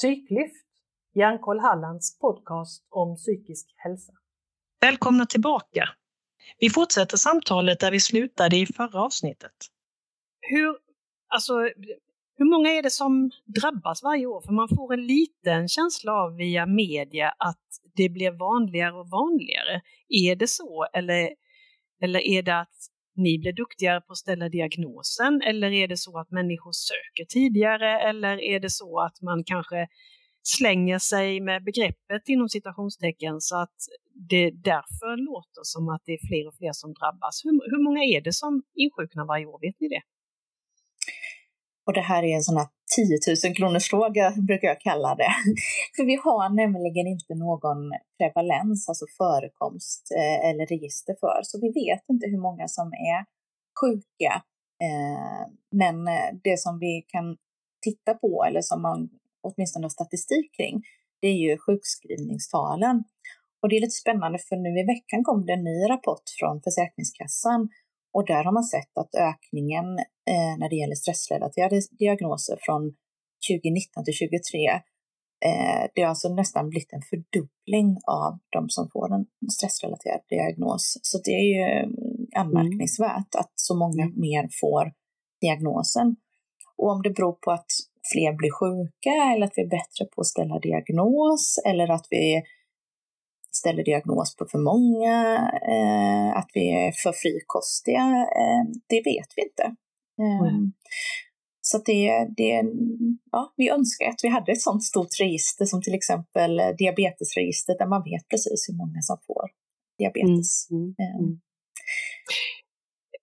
Psyklyft, Hjärnkoll Hallands podcast om psykisk hälsa. Välkomna tillbaka! Vi fortsätter samtalet där vi slutade i förra avsnittet. Hur, alltså, hur många är det som drabbas varje år? För man får en liten känsla av via media att det blir vanligare och vanligare. Är det så eller, eller är det att ni blir duktigare på att ställa diagnosen eller är det så att människor söker tidigare eller är det så att man kanske slänger sig med begreppet inom citationstecken så att det därför låter som att det är fler och fler som drabbas. Hur, hur många är det som insjuknar varje år? Vet ni det? Och det här är en sån här 10 000 kronors fråga brukar jag kalla det. För vi har nämligen inte någon prevalens, alltså förekomst eh, eller register för, så vi vet inte hur många som är sjuka. Eh, men eh, det som vi kan titta på, eller som man åtminstone har statistik kring, det är ju sjukskrivningstalen. Och det är lite spännande för nu i veckan kom det en ny rapport från Försäkringskassan och där har man sett att ökningen eh, när det gäller stressrelaterade diagnoser från 2019 till 2023, eh, det har alltså nästan blivit en fördubbling av de som får en stressrelaterad diagnos. Så det är ju anmärkningsvärt att så många mm. mer får diagnosen. Och om det beror på att fler blir sjuka eller att vi är bättre på att ställa diagnos eller att vi ställer diagnos på för många, eh, att vi är för frikostiga, eh, det vet vi inte. Mm. Så det, det, ja, vi önskar att vi hade ett sådant stort register som till exempel diabetesregistret där man vet precis hur många som får diabetes. Mm. Mm. mm.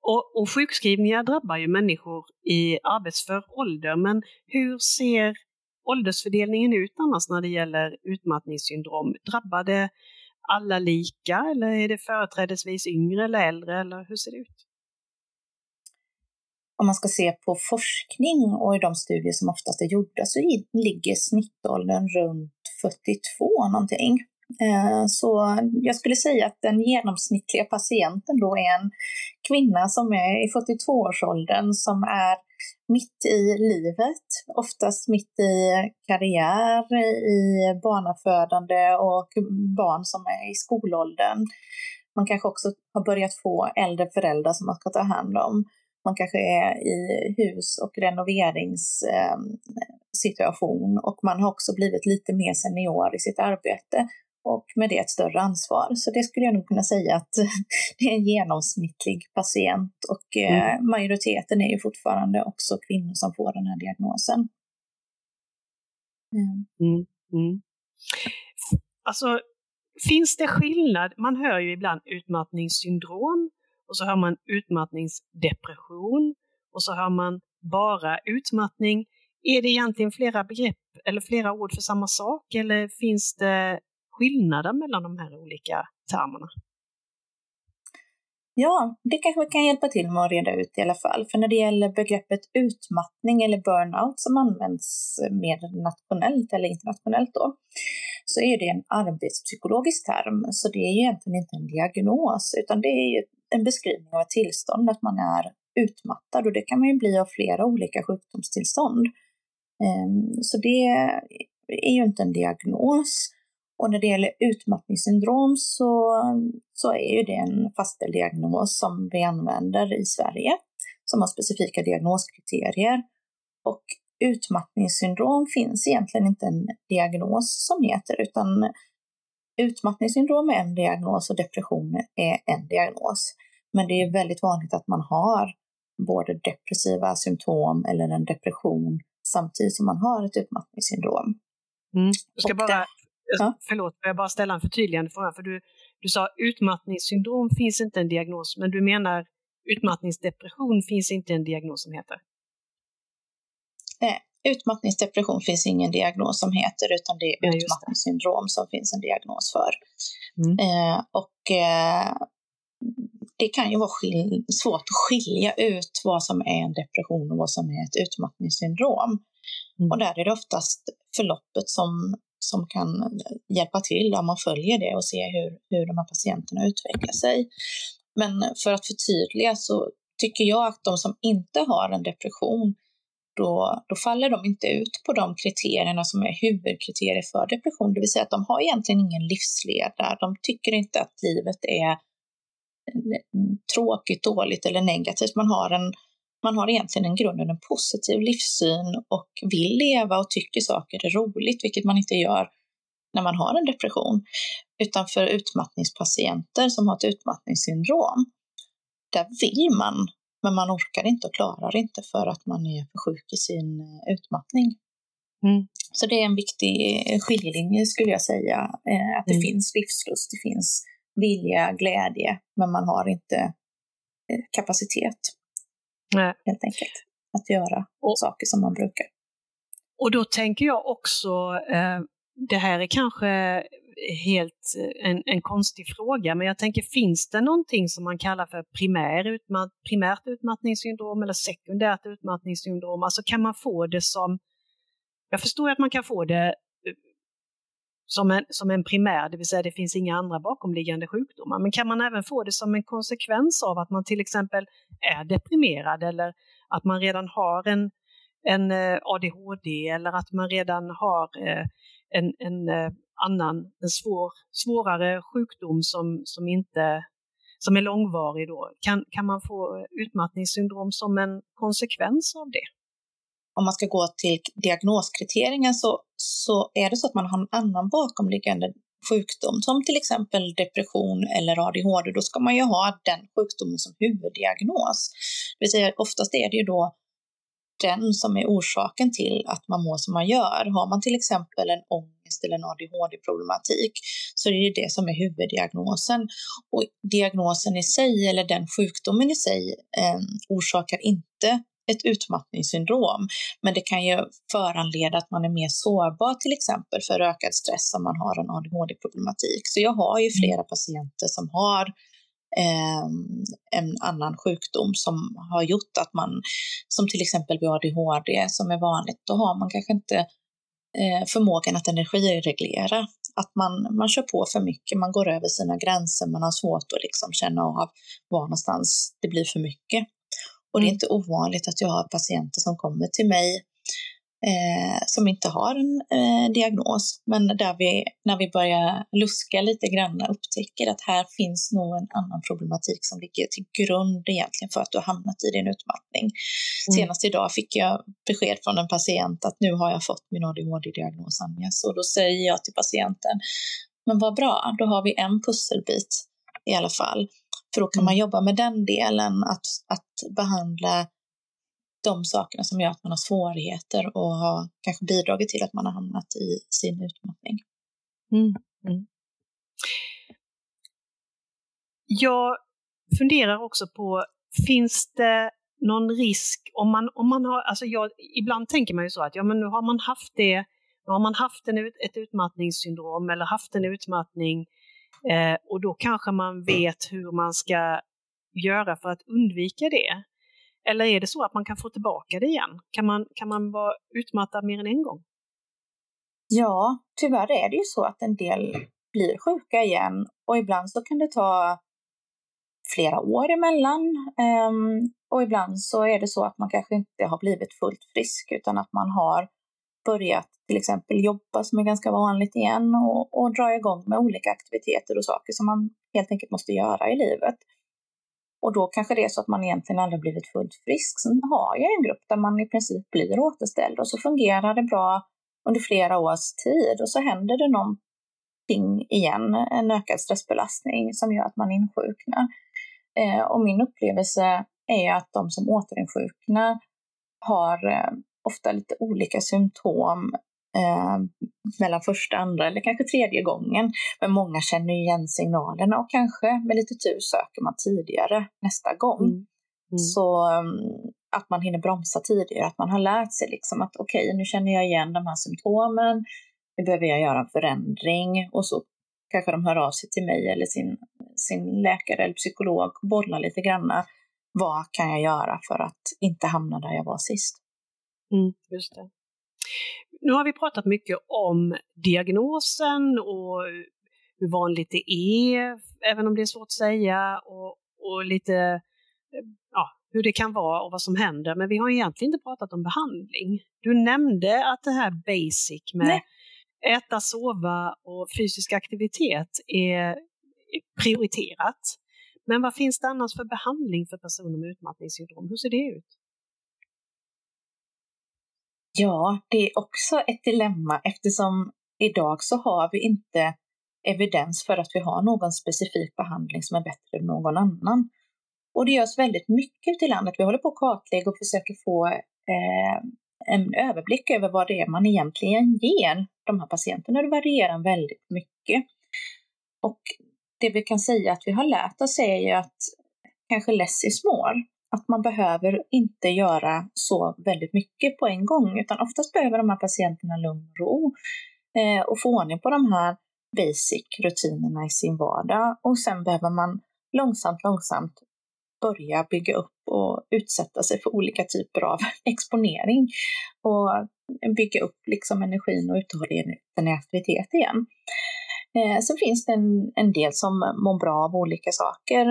Och, och sjukskrivningar drabbar ju människor i arbetsför ålder, men hur ser åldersfördelningen ut annars när det gäller utmattningssyndrom? Drabbar det alla lika eller är det företrädesvis yngre eller äldre eller hur ser det ut? Om man ska se på forskning och i de studier som oftast är gjorda så ligger snittåldern runt 42 någonting. Eh, så jag skulle säga att den genomsnittliga patienten då är en kvinna som är i 42-årsåldern som är mitt i livet, oftast mitt i karriär, i barnafödande och barn som är i skolåldern. Man kanske också har börjat få äldre föräldrar som man ska ta hand om. Man kanske är i hus och renoveringssituation eh, och man har också blivit lite mer senior i sitt arbete och med det ett större ansvar. Så det skulle jag nog kunna säga att det är en genomsnittlig patient och eh, mm. majoriteten är ju fortfarande också kvinnor som får den här diagnosen. Mm. Mm. mm. Alltså, finns det skillnad? Man hör ju ibland utmattningssyndrom och så hör man utmattningsdepression och så hör man bara utmattning. Är det egentligen flera begrepp eller flera ord för samma sak eller finns det skillnaden mellan de här olika termerna? Ja, det kanske vi kan hjälpa till med att reda ut i alla fall. För när det gäller begreppet utmattning eller burnout som används mer nationellt eller internationellt då, så är det en arbetspsykologisk term. Så det är ju egentligen inte en diagnos, utan det är ju en beskrivning av ett tillstånd, att man är utmattad. Och det kan man ju bli av flera olika sjukdomstillstånd. Ehm, så det är ju inte en diagnos. Och när det gäller utmattningssyndrom så, så är ju det en fastställd diagnos som vi använder i Sverige som har specifika diagnoskriterier. Och utmattningssyndrom finns egentligen inte en diagnos som heter, utan utmattningssyndrom är en diagnos och depression är en diagnos. Men det är väldigt vanligt att man har både depressiva symptom eller en depression samtidigt som man har ett utmattningssyndrom. Mm. Jag ska bara Ja. Förlåt, jag bara ställa en förtydligande fråga. För du, du sa utmattningssyndrom finns inte en diagnos, men du menar utmattningsdepression finns inte en diagnos som heter? Nej, utmattningsdepression finns ingen diagnos som heter, utan det är ja, utmattningssyndrom som finns en diagnos för. Mm. Eh, och eh, det kan ju vara svårt att skilja ut vad som är en depression och vad som är ett utmattningssyndrom. Mm. Och där är det oftast förloppet som som kan eh, hjälpa till om man följer det och ser hur, hur de här patienterna utvecklar sig. Men för att förtydliga så tycker jag att de som inte har en depression då, då faller de inte ut på de kriterierna som är huvudkriterier för depression, det vill säga att de har egentligen ingen livsledare. De tycker inte att livet är eh, tråkigt, dåligt eller negativt. Man har, en, man har egentligen en grunden en positiv livssyn och vill leva och tycker saker är roligt, vilket man inte gör när man har en depression. Utan för utmattningspatienter som har ett utmattningssyndrom, där vill man men man orkar inte och klarar inte för att man är för sjuk i sin eh, utmattning. Mm. Så det är en viktig skiljelinje skulle jag säga, eh, att det mm. finns livslust, det finns vilja, glädje, men man har inte eh, kapacitet Nej. helt enkelt att göra och, saker som man brukar. Och då tänker jag också, eh, det här är kanske helt eh, en, en konstig fråga, men jag tänker finns det någonting som man kallar för primär utmatt, primärt utmattningssyndrom eller sekundärt utmattningssyndrom? Alltså kan man få det som, jag förstår att man kan få det som en, som en primär, det vill säga det finns inga andra bakomliggande sjukdomar, men kan man även få det som en konsekvens av att man till exempel är deprimerad eller att man redan har en, en eh, ADHD eller att man redan har eh, en, en eh, annan, en svår, svårare sjukdom som, som, inte, som är långvarig då, kan, kan man få utmattningssyndrom som en konsekvens av det? Om man ska gå till diagnoskriterierna så, så är det så att man har en annan bakomliggande sjukdom, som till exempel depression eller ADHD, då ska man ju ha den sjukdomen som huvuddiagnos. Det vill säga oftast är det ju då den som är orsaken till att man mår som man gör. Har man till exempel en ångest eller en ADHD-problematik så är det det som är huvuddiagnosen. Och diagnosen i sig, eller den sjukdomen i sig, eh, orsakar inte ett utmattningssyndrom, men det kan ju föranleda att man är mer sårbar till exempel för ökad stress om man har en ADHD-problematik. Så jag har ju flera patienter som har eh, en annan sjukdom som har gjort att man, som till exempel vid ADHD som är vanligt, då har man kanske inte eh, förmågan att energireglera. Att man, man kör på för mycket, man går över sina gränser, man har svårt att liksom känna av var någonstans det blir för mycket. Och det är mm. inte ovanligt att jag har patienter som kommer till mig eh, som inte har en eh, diagnos, men där vi, när vi börjar luska lite grann, upptäcker att här finns nog en annan problematik som ligger till grund egentligen för att du har hamnat i din utmattning. Mm. Senast idag fick jag besked från en patient att nu har jag fått min ADHD-diagnos, Agnes, och då säger jag till patienten, men vad bra, då har vi en pusselbit i alla fall. För då kan man mm. jobba med den delen, att, att behandla de sakerna som gör att man har svårigheter och har kanske bidragit till att man har hamnat i sin utmattning. Mm. Mm. Jag funderar också på, finns det någon risk om man, om man har, alltså jag, ibland tänker man ju så att ja men nu har man haft det, nu har man haft en, ett utmattningssyndrom eller haft en utmattning eh, och då kanske man vet hur man ska göra för att undvika det. Eller är det så att man kan få tillbaka det igen? Kan man, kan man vara utmattad mer än en gång? Ja, tyvärr är det ju så att en del blir sjuka igen och ibland så kan det ta flera år emellan. Um, och ibland så är det så att man kanske inte har blivit fullt frisk utan att man har börjat till exempel jobba som är ganska vanligt igen och, och dra igång med olika aktiviteter och saker som man helt enkelt måste göra i livet. Och då kanske det är så att man egentligen aldrig blivit fullt frisk. Sen har jag en grupp där man i princip blir återställd och så fungerar det bra under flera års tid och så händer det någonting igen, en ökad stressbelastning som gör att man insjuknar. Eh, och min upplevelse är att de som återinsjuknar har eh, ofta lite olika symptom eh, mellan första, andra eller kanske tredje gången. Men många känner igen signalerna och kanske med lite tur söker man tidigare nästa gång. Mm. Mm. Så um, att man hinner bromsa tidigare, att man har lärt sig liksom att okej, okay, nu känner jag igen de här symptomen, nu behöver jag göra en förändring och så kanske de hör av sig till mig eller sin, sin läkare eller psykolog och bollar lite granna. Vad kan jag göra för att inte hamna där jag var sist? Mm, just det. Nu har vi pratat mycket om diagnosen och hur vanligt det är, även om det är svårt att säga, och, och lite ja, hur det kan vara och vad som händer, men vi har egentligen inte pratat om behandling. Du nämnde att det här basic med Nej. äta, sova och fysisk aktivitet är prioriterat. Men vad finns det annars för behandling för personer med utmattningssyndrom? Hur ser det ut? Ja, det är också ett dilemma eftersom idag så har vi inte evidens för att vi har någon specifik behandling som är bättre än någon annan. Och det görs väldigt mycket ute i landet. Vi håller på att kartlägga och försöker få eh, en överblick över vad det är man egentligen ger de här patienterna. Det varierar väldigt mycket. Och det vi kan säga att vi har lärt oss är ju att kanske less is more. Att man behöver inte göra så väldigt mycket på en gång, utan oftast behöver de här patienterna lugn och ro eh, och få ordning på de här basic rutinerna i sin vardag. Och sen behöver man långsamt, långsamt börja bygga upp och utsätta sig för olika typer av exponering och bygga upp liksom energin och uthålligheten i aktivitet igen. Eh, sen finns det en, en del som mår bra av olika saker.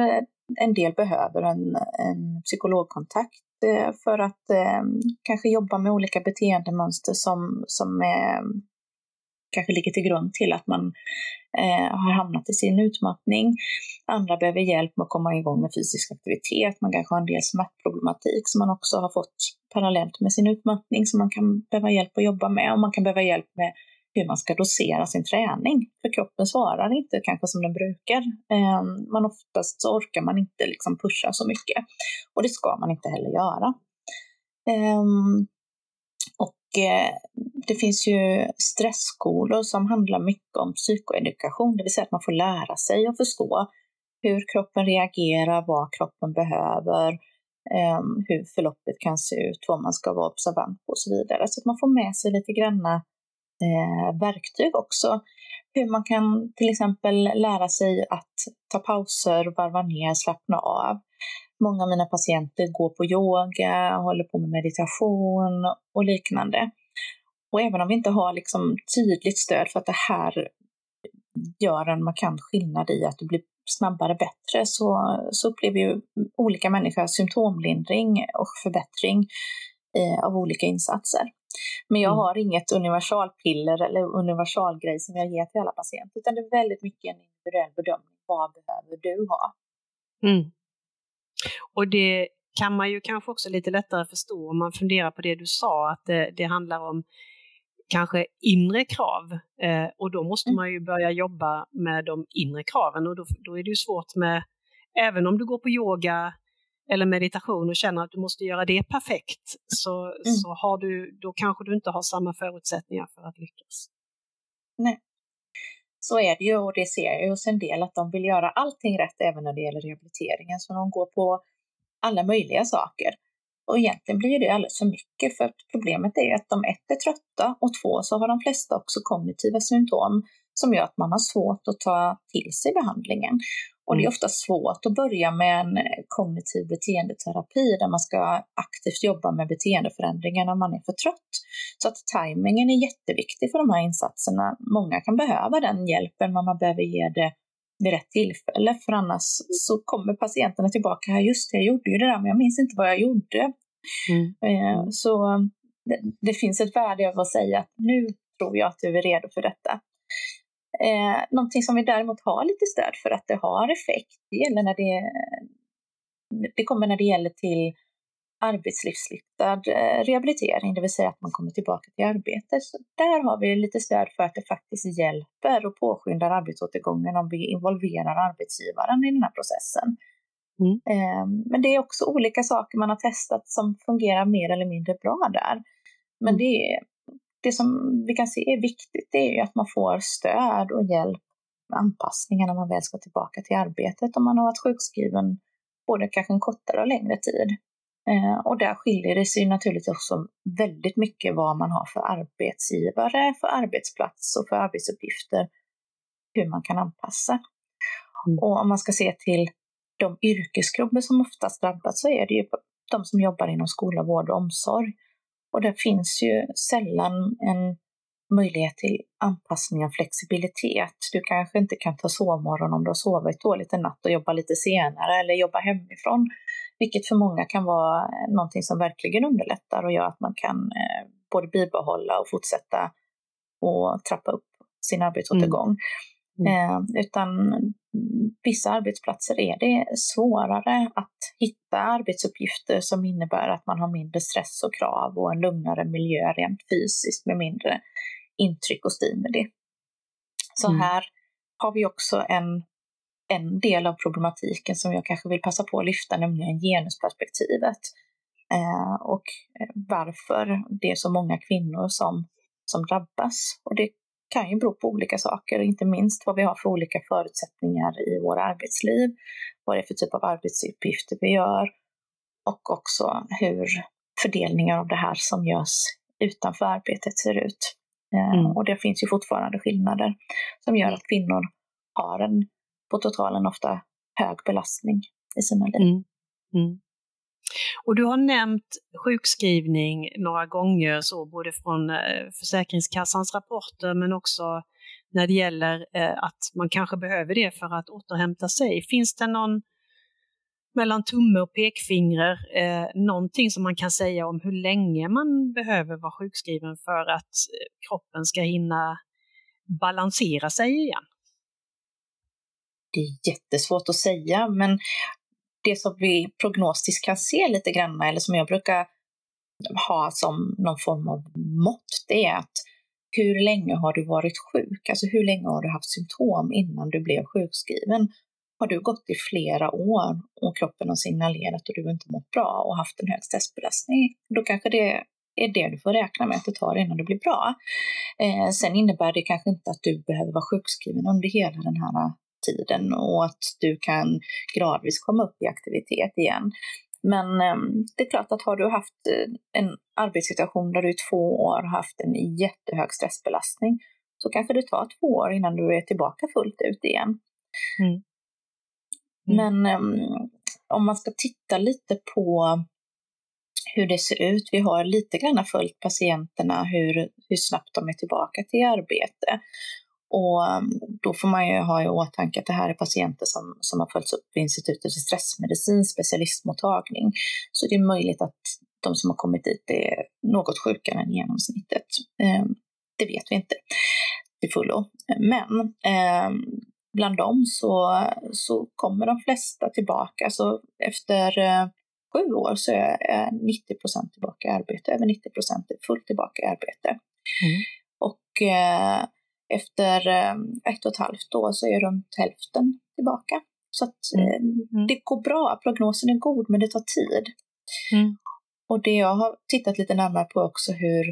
En del behöver en, en psykologkontakt eh, för att eh, kanske jobba med olika beteendemönster som, som är, kanske ligger till grund till att man eh, har hamnat i sin utmattning. Andra behöver hjälp med att komma igång med fysisk aktivitet. Man kanske har en del smärtproblematik som man också har fått parallellt med sin utmattning som man kan behöva hjälp att jobba med. Och man kan behöva hjälp med hur man ska dosera sin träning. För kroppen svarar inte kanske som den brukar. Ehm, man oftast så orkar man inte liksom pusha så mycket. Och det ska man inte heller göra. Ehm, och eh, det finns ju stressskolor som handlar mycket om psykoedukation, det vill säga att man får lära sig och förstå hur kroppen reagerar, vad kroppen behöver, ehm, hur förloppet kan se ut, vad man ska vara observant på och så vidare. Så att man får med sig lite granna eh, verktyg också. Hur man kan till exempel lära sig att ta pauser, varva ner, slappna av. Många av mina patienter går på yoga, håller på med meditation och liknande. Och även om vi inte har liksom tydligt stöd för att det här gör en markant skillnad i att du blir snabbare bättre så, så upplever ju olika människor symptomlindring och förbättring eh, av olika insatser. Men jag mm. har inget universalpiller eller universalgrej som jag ger till alla patienter, utan det är väldigt mycket en individuell bedömning. Vad behöver du ha? Mm. Och det kan man ju kanske också lite lättare förstå om man funderar på det du sa, att det, det handlar om kanske inre krav eh, och då måste mm. man ju börja jobba med de inre kraven och då, då är det ju svårt med, även om du går på yoga eller meditation och känner att du måste göra det perfekt så, mm. så har du, då kanske du inte har samma förutsättningar för att lyckas. Nej, så är det ju och det ser jag hos en del att de vill göra allting rätt även när det gäller rehabiliteringen så de går på alla möjliga saker. Och egentligen blir det alldeles för mycket för problemet är att de ett är trötta och två så har de flesta också kognitiva symptom som gör att man har svårt att ta till sig behandlingen. Och det är mm. ofta svårt att börja med en kognitiv beteendeterapi där man ska aktivt jobba med beteendeförändringar när man är för trött. Så att tajmingen är jätteviktig för de här insatserna. Många kan behöva den hjälpen, men man behöver ge det vid rätt tillfälle, för annars så kommer patienterna tillbaka här, just det, jag gjorde ju det där, men jag minns inte vad jag gjorde. Mm. Eh, så det, det, finns ett värde av att säga att nu tror jag att du är redo för detta. Eh, någonting som vi däremot har lite stöd för att det har effekt, det gäller när det, det kommer när det gäller till arbetslivsriktad eh, rehabilitering, det vill säga att man kommer tillbaka till arbetet. Så där har vi lite stöd för att det faktiskt hjälper och påskyndar arbetsåtergången om vi involverar arbetsgivaren i den här processen. Mm. Eh, men det är också olika saker man har testat som fungerar mer eller mindre bra där. Men mm. det är det som vi kan se är viktigt det är ju att man får stöd och hjälp med anpassningar när man väl ska tillbaka till arbetet om man har varit sjukskriven både kanske en kortare och längre tid. Eh, och där skiljer det sig naturligtvis också väldigt mycket vad man har för arbetsgivare, för arbetsplats och för arbetsuppgifter, hur man kan anpassa. Mm. Och om man ska se till de yrkesgrupper som oftast drabbas så är det ju de som jobbar inom skola, vård och omsorg. Och det finns ju sällan en möjlighet till anpassning och flexibilitet. Du kanske inte kan ta sovmorgon om du har sovit dåligt en natt och jobba lite senare eller jobba hemifrån vilket för många kan vara någonting som verkligen underlättar och gör att man kan eh, både bibehålla och fortsätta och trappa upp sin arbetsåtergång. Mm. Mm. Eh, utan vissa arbetsplatser är det svårare att hitta arbetsuppgifter som innebär att man har mindre stress och krav och en lugnare miljö rent fysiskt med mindre intryck och stimuli. Så mm. här har vi också en, en del av problematiken som jag kanske vill passa på att lyfta, nämligen genusperspektivet. Eh, och varför det är så många kvinnor som, som drabbas. Och det kan ju bero på olika saker, inte minst vad vi har för olika förutsättningar i våra arbetsliv, vad det är för typ av arbetsuppgifter vi gör och också hur fördelningar av det här som görs utanför arbetet ser ut. Eh, mm. Och det finns ju fortfarande skillnader som gör att kvinnor har en på totalen ofta hög belastning i sina liv. Mm. Mm. Och du har nämnt sjukskrivning några gånger, så både från eh, Försäkringskassans rapporter men också när det gäller eh, att man kanske behöver det för att återhämta sig. Finns det någon mellan tumme och pekfingrar, eh, någonting som man kan säga om hur länge man behöver vara sjukskriven för att eh, kroppen ska hinna balansera sig igen? Det är jättesvårt att säga, men det som vi prognostiskt kan se lite grann, eller som jag brukar ha som någon form av mått, det är att hur länge har du varit sjuk? Alltså hur länge har du haft symptom innan du blev sjukskriven? Har du gått i flera år och kroppen har signalerat och du inte mått bra och haft en hög stressbelastning, då kanske det är det du får räkna med att det tar innan du blir bra. Eh, sen innebär det kanske inte att du behöver vara sjukskriven under hela den här tiden och att du kan gradvis komma upp i aktivitet igen. Men ehm, det är klart att har du haft eh, en arbetssituation där du i två år haft en jättehög stressbelastning så kanske det tar två år innan du är tillbaka fullt ut igen. Mm. Mm. Men um, om man ska titta lite på hur det ser ut. Vi har lite grann följt patienterna hur, hur snabbt de är tillbaka till arbete. Och um, då får man ju ha i åtanke att det här är patienter som, som har följts upp vid Institutet för stressmedicin specialistmottagning. Så det är möjligt att de som har kommit dit är något sjukare än genomsnittet. Ehm, det vet vi inte till fullo. Men ehm, bland dem så, så kommer de flesta tillbaka. Så efter eh, sju år så är 90 procent tillbaka i arbete, över 90 procent är fullt tillbaka i arbete. Mm. Och eh, efter eh, ett och ett halvt år så är runt hälften tillbaka. Så att mm. Eh, mm. det går bra, prognosen är god men det tar tid. Mm. Och det jag har tittat lite närmare på också hur,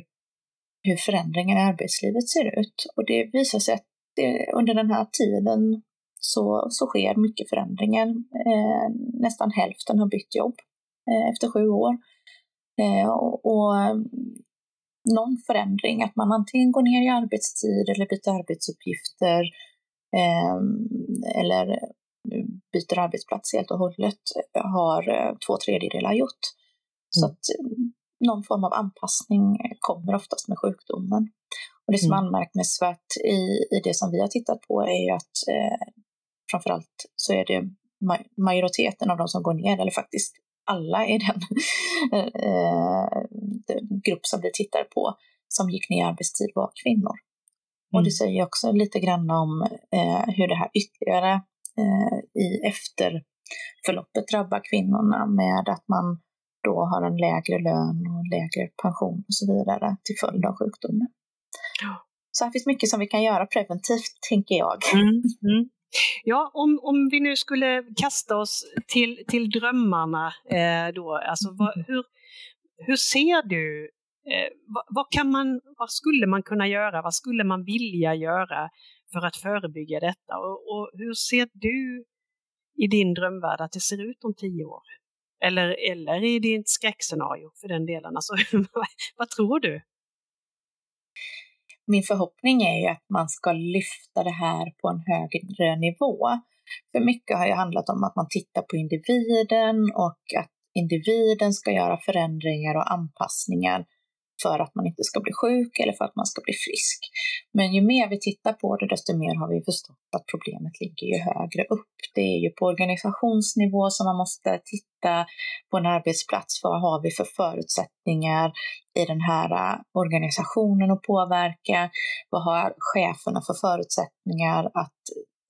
hur förändringen i arbetslivet ser ut. Och det visar sig att det, under den här tiden så, så sker mycket förändringar. Eh, nästan hälften har bytt jobb eh, efter sju år. Eh, och, och, någon förändring, att man antingen går ner i arbetstid eller byter arbetsuppgifter eh, eller byter arbetsplats helt och hållet har eh, två tredjedelar gjort. Mm. Så att mm, någon form av anpassning kommer oftast med sjukdomen. Och det som är mm. anmärkningsvärt i, i det som vi har tittat på är ju att eh, framförallt så är det majoriteten av de som går ner, eller faktiskt alla i den eh, grupp som vi tittar på som gick ner i arbetstid var kvinnor. Mm. Och det mm. säger också lite grann om eh, hur det här ytterligare eh, i efterförloppet drabbar kvinnorna med att man då har en lägre lön och lägre pension och så vidare till följd av sjukdomen. Så här finns mycket som vi kan göra preventivt, tänker jag. Mm, mm. Ja, om, om vi nu skulle kasta oss till, till drömmarna eh, då, alltså vad, mm. hur, hur ser du, eh, vad, vad, kan man, vad skulle man kunna göra, vad skulle man vilja göra för att förebygga detta? Och, och hur ser du i din drömvärld att det ser ut om tio år? Eller, eller i ditt skräckscenario för den delen. Alltså, vad tror du? Min förhoppning är ju att man ska lyfta det här på en högre nivå. För mycket har ju handlat om att man tittar på individen och att individen ska göra förändringar och anpassningar för att man inte ska bli sjuk eller för att man ska bli frisk. Men ju mer vi tittar på det, desto mer har vi förstått att problemet ligger ju högre upp. Det är ju på organisationsnivå som man måste titta på en arbetsplats. Vad har vi för förutsättningar i den här äh, organisationen att påverka? Vad har cheferna för förutsättningar att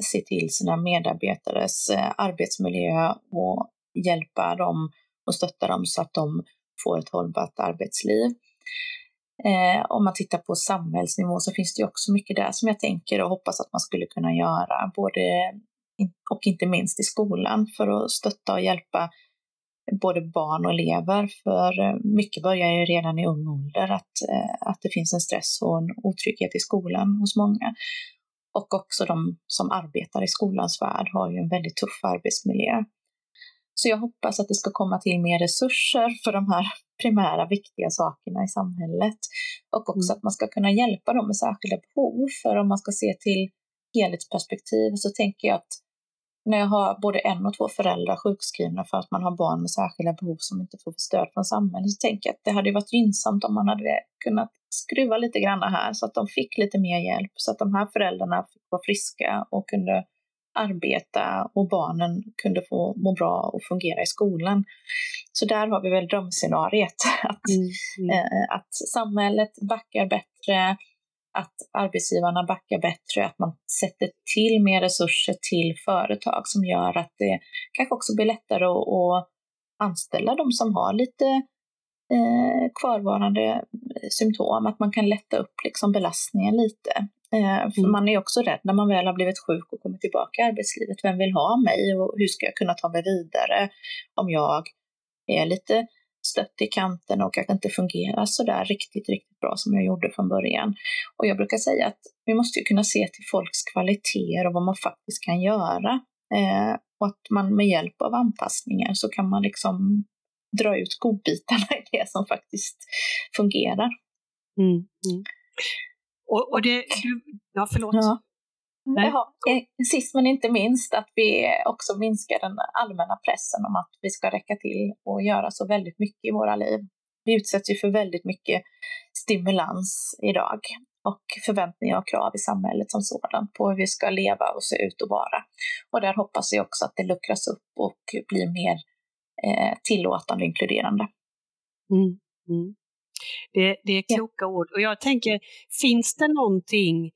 se till sina medarbetares äh, arbetsmiljö och hjälpa dem och stötta dem så att de får ett hållbart arbetsliv. Eh, om man tittar på samhällsnivå så finns det också mycket där som jag tänker och hoppas att man skulle kunna göra, både och inte minst i skolan för att stötta och hjälpa både barn och elever. För eh, mycket börjar ju redan i ung ålder att, eh, att det finns en stress och en otrygghet i skolan hos många. Och också de som arbetar i skolans värld har ju en väldigt tuff arbetsmiljö. Så jag hoppas att det ska komma till mer resurser för de här primära viktiga sakerna i samhället. Och också mm. att man ska kunna hjälpa dem med särskilda behov. För om man ska se till helhetsperspektiv så tänker jag att när jag har både en och två föräldrar sjukskrivna för att man har barn med särskilda behov som inte får stöd från samhället, så tänker jag att det hade varit gynnsamt om man hade kunnat skruva lite grann här så att de fick lite mer hjälp, så att de här föräldrarna fick vara friska och kunde arbeta och barnen kunde få må bra och fungera i skolan. Så där har vi väl drömscenariet, att, mm, mm. Eh, att samhället backar bättre, att arbetsgivarna backar bättre, att man sätter till mer resurser till företag som gör att det kanske också blir lättare att, att anställa de som har lite eh, kvarvarande symptom, att man kan lätta upp liksom belastningen lite. Eh, för mm. man är också rädd när man väl har blivit sjuk och kommer tillbaka i arbetslivet. Vem vill ha mig och hur ska jag kunna ta mig vidare om jag är lite stött i kanten och kanske inte fungerar så där riktigt, riktigt bra som jag gjorde från början. Och jag brukar säga att vi måste ju kunna se till folks kvaliteter och vad man faktiskt kan göra. Eh, och att man med hjälp av anpassningar så kan man liksom dra ut godbitarna i det som faktiskt fungerar. Mm, mm. Och, och det, ja förlåt. Ja. Jaha. Eh, sist men inte minst att vi också minskar den allmänna pressen om att vi ska räcka till och göra så väldigt mycket i våra liv. Vi utsätts ju för väldigt mycket stimulans idag och förväntningar och krav i samhället som sådant på hur vi ska leva och se ut och vara. Och där hoppas jag också att det luckras upp och blir mer eh, tillåtande och inkluderande. Mm. Mm. Det, det är kloka ja. ord. Och jag tänker, finns det någonting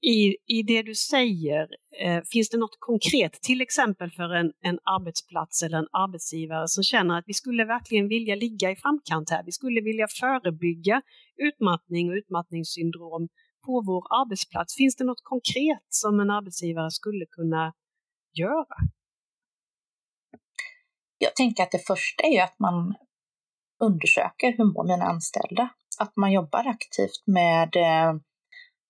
i, i det du säger, eh, finns det något konkret, till exempel för en, en arbetsplats eller en arbetsgivare som känner att vi skulle verkligen vilja ligga i framkant här, vi skulle vilja förebygga utmattning och utmattningssyndrom på vår arbetsplats. Finns det något konkret som en arbetsgivare skulle kunna göra? Jag tänker att det första är att man undersöker hur mår mina anställda. Att man jobbar aktivt med eh,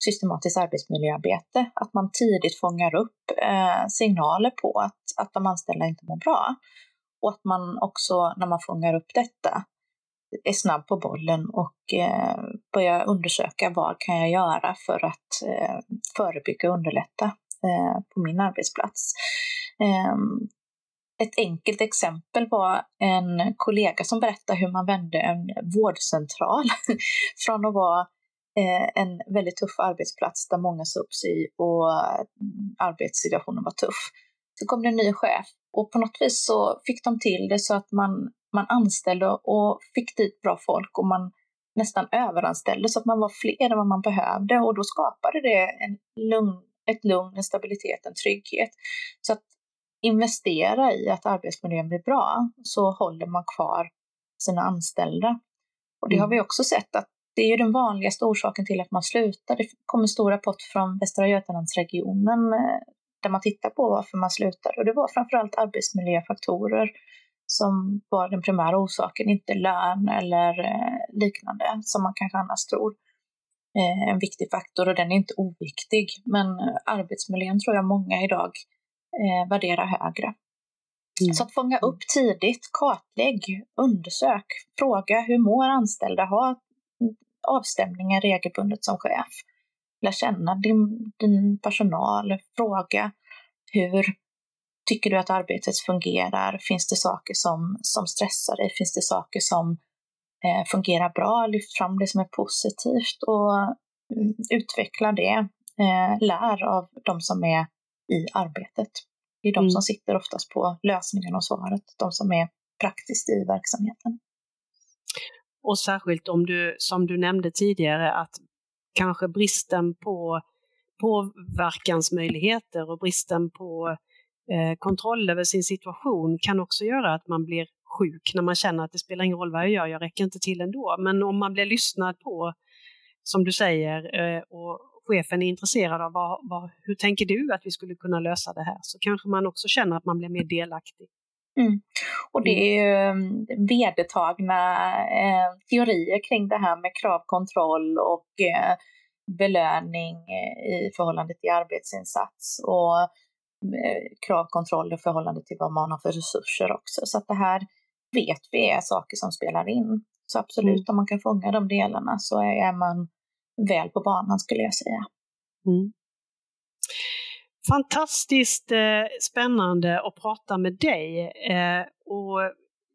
systematiskt arbetsmiljöarbete, att man tidigt fångar upp eh, signaler på att, att de anställda inte mår bra. Och att man också när man fångar upp detta är snabb på bollen och eh, börjar undersöka vad kan jag göra för att eh, förebygga och underlätta eh, på min arbetsplats. Ehm, ett enkelt exempel var en kollega som berättade hur man vände en vårdcentral från att vara eh, en väldigt tuff arbetsplats där många sa upp sig och arbetssituationen var tuff. Så kom det en ny chef och på något vis så fick de till det så att man, man anställde och fick dit bra folk och man nästan överanställde så att man var fler än vad man behövde och då skapade det en lugn, ett lugn, en stabilitet, en trygghet. Så att investera i att arbetsmiljön blir bra så håller man kvar sina anställda. Och det har vi mm. också sett att det är ju den vanligaste orsaken till att man slutar. Det kom en stor rapport från Västra Götalandsregionen eh, där man tittar på varför man slutar och det var framförallt arbetsmiljöfaktorer som var den primära orsaken, inte lön eller eh, liknande som man kanske annars tror eh, en viktig faktor och den är inte oviktig. Men arbetsmiljön tror jag många idag eh, värdera högre. Mm. Så att fånga upp tidigt, kartlägg, undersök, fråga hur mår anställda, ha avstämningar regelbundet som chef. Lär känna din, din personal, fråga hur tycker du att arbetet fungerar? Finns det saker som, som stressar dig? Finns det saker som eh, fungerar bra, lyft fram det som är positivt och mm, utveckla det. Eh, lär av de som är i arbetet. Det är de mm. som sitter oftast på lösningen och svaret, de som är praktiskt i verksamheten. Och särskilt om du, som du nämnde tidigare, att kanske bristen på påverkansmöjligheter och bristen på eh, kontroll över sin situation kan också göra att man blir sjuk när man känner att det spelar ingen roll vad jag gör, jag räcker inte till ändå. Men om man blir lyssnad på, som du säger, eh, och chefen är intresserad av vad, vad, hur tänker du att vi skulle kunna lösa det här, så kanske man också känner att man blir mer delaktig. Mm. Och det är ju mm, vedertagna eh, teorier kring det här med kravkontroll och eh, belöning eh, i förhållande till arbetsinsats och eh, kravkontroll i förhållande till vad man har för resurser också. Så att det här vet vi är saker som spelar in. Så absolut, mm. om man kan fånga de delarna så är man väl på banan skulle jag säga. Mm. Fantastiskt eh, spännande att prata med dig. Eh, och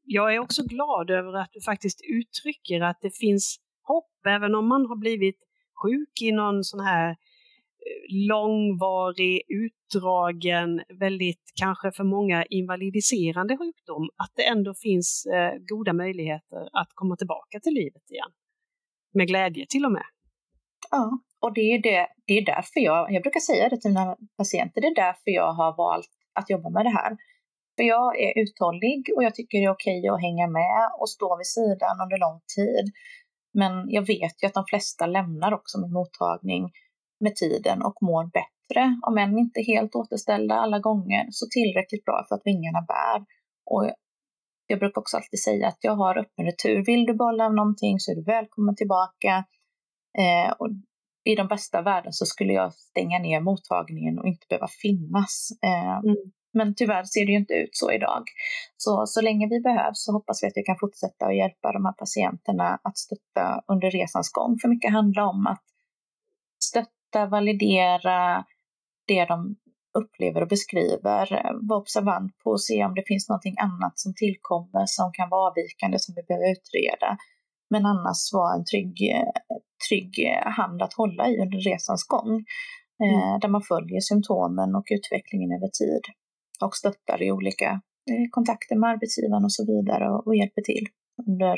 jag är också glad över att du faktiskt uttrycker att det finns hopp, även om man har blivit sjuk i någon sån här eh, långvarig, utdragen, väldigt kanske för många invalidiserande sjukdom, att det ändå finns eh, goda möjligheter att komma tillbaka till livet igen. Med glädje till och med. Ja, och det är, det, det är därför jag, jag brukar säga det till mina patienter, det är därför jag har valt att jobba med det här. För jag är uthållig och jag tycker det är okej att hänga med och stå vid sidan under lång tid. Men jag vet ju att de flesta lämnar också min mottagning med tiden och mår bättre, om än inte helt återställda alla gånger, så tillräckligt bra för att vingarna bär. Och jag brukar också alltid säga att jag har öppen retur. Vill du bolla någonting så är du välkommen tillbaka. Eh, och i de bästa världen så skulle jag stänga ner mottagningen och inte behöva finnas. Eh, mm. Men tyvärr ser det ju inte ut så idag. Så, så länge vi behövs så hoppas vi att vi kan fortsätta att hjälpa de här patienterna att stötta under resans gång. För mycket handlar om att stötta, validera det de upplever och beskriver, vara observant på och se om det finns någonting annat som tillkommer som kan vara avvikande som vi behöver utreda. Men annars vara en trygg, trygg hand att hålla i under resans gång. Eh, mm. Där man följer symptomen och utvecklingen över tid och stöttar i olika eh, kontakter med arbetsgivaren och så vidare och, hjälper till under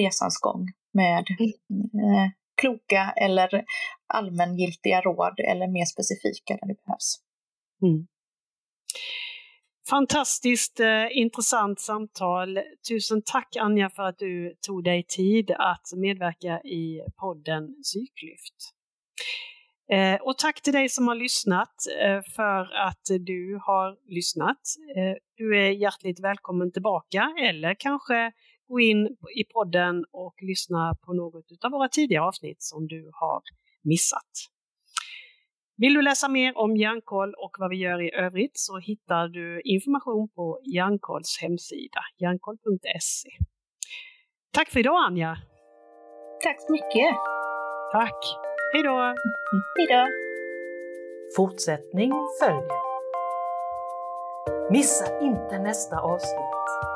resans gång med mm. eh, kloka eller allmängiltiga råd eller mer specifika där det behövs. Mm. Fantastiskt eh, intressant samtal. Tusen tack Anja för att du tog dig tid att medverka i podden Psyklyft. Eh, och tack till dig som har lyssnat eh, för att du har lyssnat. Eh, du är hjärtligt välkommen tillbaka eller kanske gå in i podden och lyssna på något av våra tidigare avsnitt som du har missat. Vill du läsa mer om Hjärnkoll och vad vi gör i övrigt så hittar du information på Hjärnkolls hemsida, hjärnkoll.se. Tack för idag Anja! Tack så mycket! Tack! Hej då! Hej då! Fortsättning följer. Missa inte nästa avsnitt.